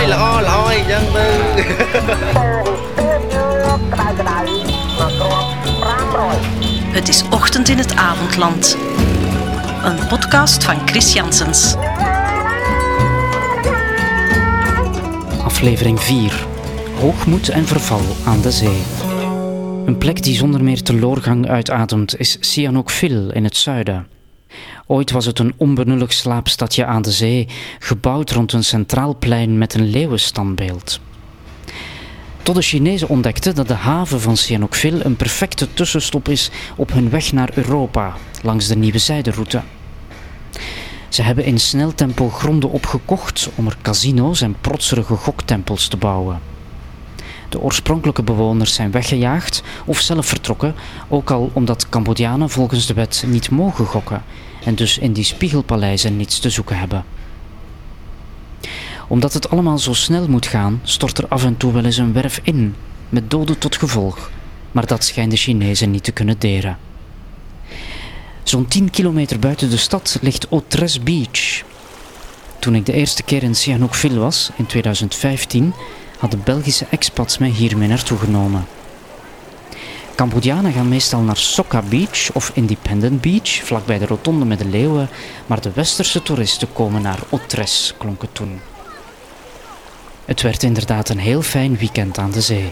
យល្អល្អអញ្ចឹងទៅ Het is ochtend in het avondland. Een podcast van Chris Janssens. Aflevering 4. Hoogmoed en verval aan de zee. Een plek die zonder meer teloorgang uitademt is Sihanoukville in het zuiden. Ooit was het een onbenullig slaapstadje aan de zee, gebouwd rond een centraal plein met een leeuwenstandbeeld. Tot de Chinezen ontdekten dat de haven van Sihanoukville een perfecte tussenstop is op hun weg naar Europa, langs de nieuwe zijderoute. Ze hebben in snel tempo gronden opgekocht om er casino's en protserige goktempels te bouwen. De oorspronkelijke bewoners zijn weggejaagd of zelf vertrokken, ook al omdat Cambodjanen volgens de wet niet mogen gokken en dus in die spiegelpaleizen niets te zoeken hebben. Omdat het allemaal zo snel moet gaan, stort er af en toe wel eens een werf in, met doden tot gevolg, maar dat schijnen de Chinezen niet te kunnen deren. Zo'n 10 kilometer buiten de stad ligt Otres Beach. Toen ik de eerste keer in Sihanoukville was, in 2015, hadden Belgische expats mij hiermee naartoe genomen. Cambodjanen gaan meestal naar Sokka Beach of Independent Beach, vlakbij de rotonde met de leeuwen, maar de westerse toeristen komen naar Otres, klonk het toen. Het werd inderdaad een heel fijn weekend aan de zee.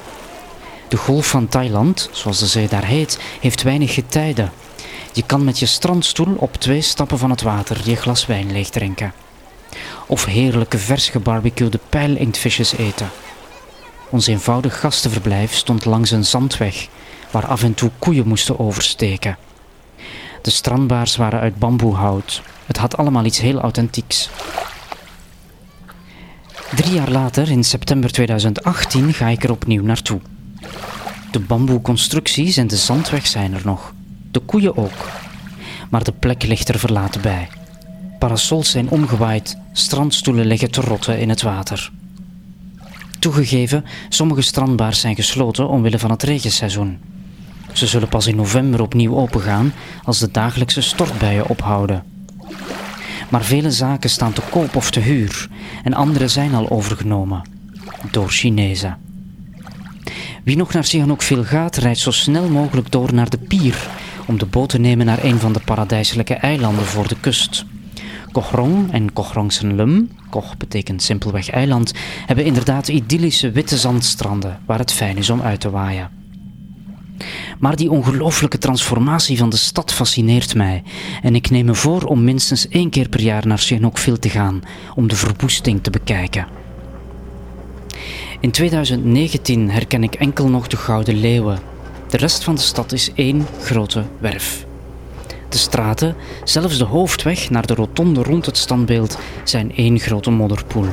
De golf van Thailand, zoals de zee daar heet, heeft weinig getijden. Je kan met je strandstoel op twee stappen van het water je glas wijn leeg drinken. Of heerlijke vers gebarbecuede pijlinktvisjes eten. Ons eenvoudig gastenverblijf stond langs een zandweg, waar af en toe koeien moesten oversteken. De strandbaars waren uit bamboehout. Het had allemaal iets heel authentieks. Drie jaar later, in september 2018, ga ik er opnieuw naartoe. De bamboeconstructies en de zandweg zijn er nog. De koeien ook. Maar de plek ligt er verlaten bij. Parasols zijn omgewaaid, strandstoelen liggen te rotten in het water. Toegegeven, sommige strandbaars zijn gesloten omwille van het regenseizoen. Ze zullen pas in november opnieuw opengaan als de dagelijkse stortbuien ophouden. Maar vele zaken staan te koop of te huur en andere zijn al overgenomen door Chinezen. Wie nog naar Sihanoukville gaat, rijdt zo snel mogelijk door naar de pier om de boot te nemen naar een van de paradijselijke eilanden voor de kust. Kochrong en Kochrongsenlum, Koch betekent simpelweg eiland, hebben inderdaad idyllische witte zandstranden waar het fijn is om uit te waaien. Maar die ongelooflijke transformatie van de stad fascineert mij en ik neem me voor om minstens één keer per jaar naar Sihanoukville te gaan om de verwoesting te bekijken. In 2019 herken ik enkel nog de Gouden Leeuwen. De rest van de stad is één grote werf. De straten, zelfs de hoofdweg naar de rotonde rond het standbeeld, zijn één grote modderpoel.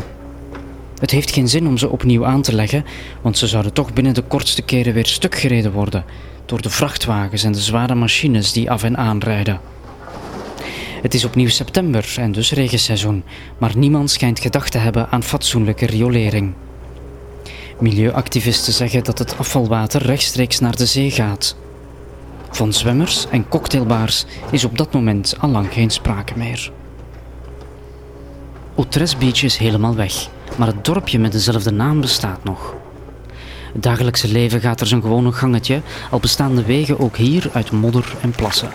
Het heeft geen zin om ze opnieuw aan te leggen, want ze zouden toch binnen de kortste keren weer stuk gereden worden door de vrachtwagens en de zware machines die af en aan rijden. Het is opnieuw september en dus regenseizoen, maar niemand schijnt gedacht te hebben aan fatsoenlijke riolering. Milieuactivisten zeggen dat het afvalwater rechtstreeks naar de zee gaat. Van zwemmers en cocktailbars is op dat moment al lang geen sprake meer. Outres Beach is helemaal weg, maar het dorpje met dezelfde naam bestaat nog. Het dagelijkse leven gaat er zijn gewone gangetje, al bestaan de wegen ook hier uit modder en plassen.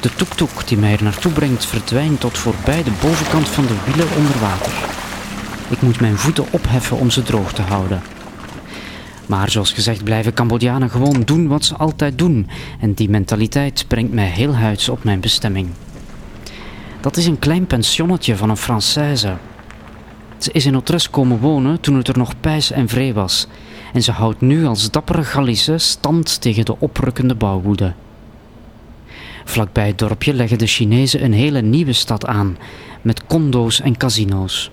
De toektoek die mij er naartoe brengt verdwijnt tot voorbij de bovenkant van de wielen onder water. Ik moet mijn voeten opheffen om ze droog te houden. Maar zoals gezegd blijven Cambodjanen gewoon doen wat ze altijd doen en die mentaliteit brengt mij heel huids op mijn bestemming. Dat is een klein pensionnetje van een Française. Ze is in Otres komen wonen toen het er nog pijs en vree was en ze houdt nu als dappere Gallische stand tegen de oprukkende bouwwoede. Vlakbij het dorpje leggen de Chinezen een hele nieuwe stad aan, met condo's en casino's.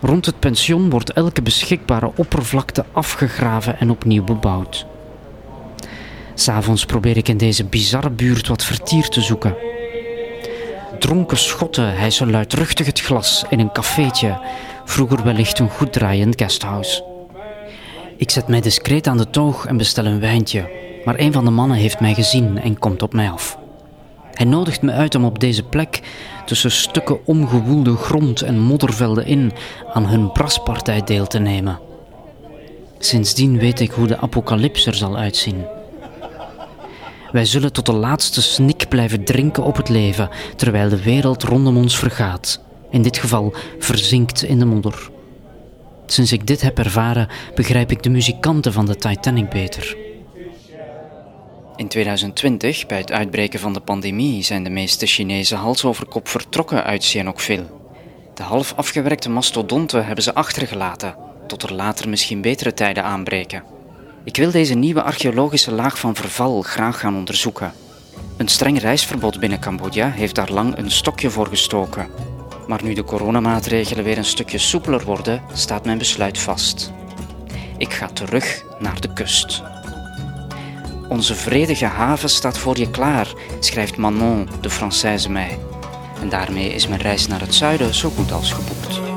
Rond het pension wordt elke beschikbare oppervlakte afgegraven en opnieuw bebouwd. S'avonds probeer ik in deze bizarre buurt wat vertier te zoeken. Dronken schotten hijsen luidruchtig het glas in een cafeetje, vroeger wellicht een goed draaiend guesthouse. Ik zet mij discreet aan de toog en bestel een wijntje, maar een van de mannen heeft mij gezien en komt op mij af. Hij nodigt me uit om op deze plek, tussen stukken omgewoelde grond en moddervelden in aan hun braspartij deel te nemen. Sindsdien weet ik hoe de apocalyps er zal uitzien. Wij zullen tot de laatste snik blijven drinken op het leven, terwijl de wereld rondom ons vergaat. In dit geval verzinkt in de modder. Sinds ik dit heb ervaren, begrijp ik de muzikanten van de Titanic beter. In 2020, bij het uitbreken van de pandemie, zijn de meeste Chinezen hals over kop vertrokken uit Sihanoukville. De half afgewerkte mastodonten hebben ze achtergelaten, tot er later misschien betere tijden aanbreken. Ik wil deze nieuwe archeologische laag van verval graag gaan onderzoeken. Een streng reisverbod binnen Cambodja heeft daar lang een stokje voor gestoken. Maar nu de coronamaatregelen weer een stukje soepeler worden, staat mijn besluit vast. Ik ga terug naar de kust. Onze vredige haven staat voor je klaar, schrijft Manon, de Française mij. En daarmee is mijn reis naar het zuiden zo goed als geboekt.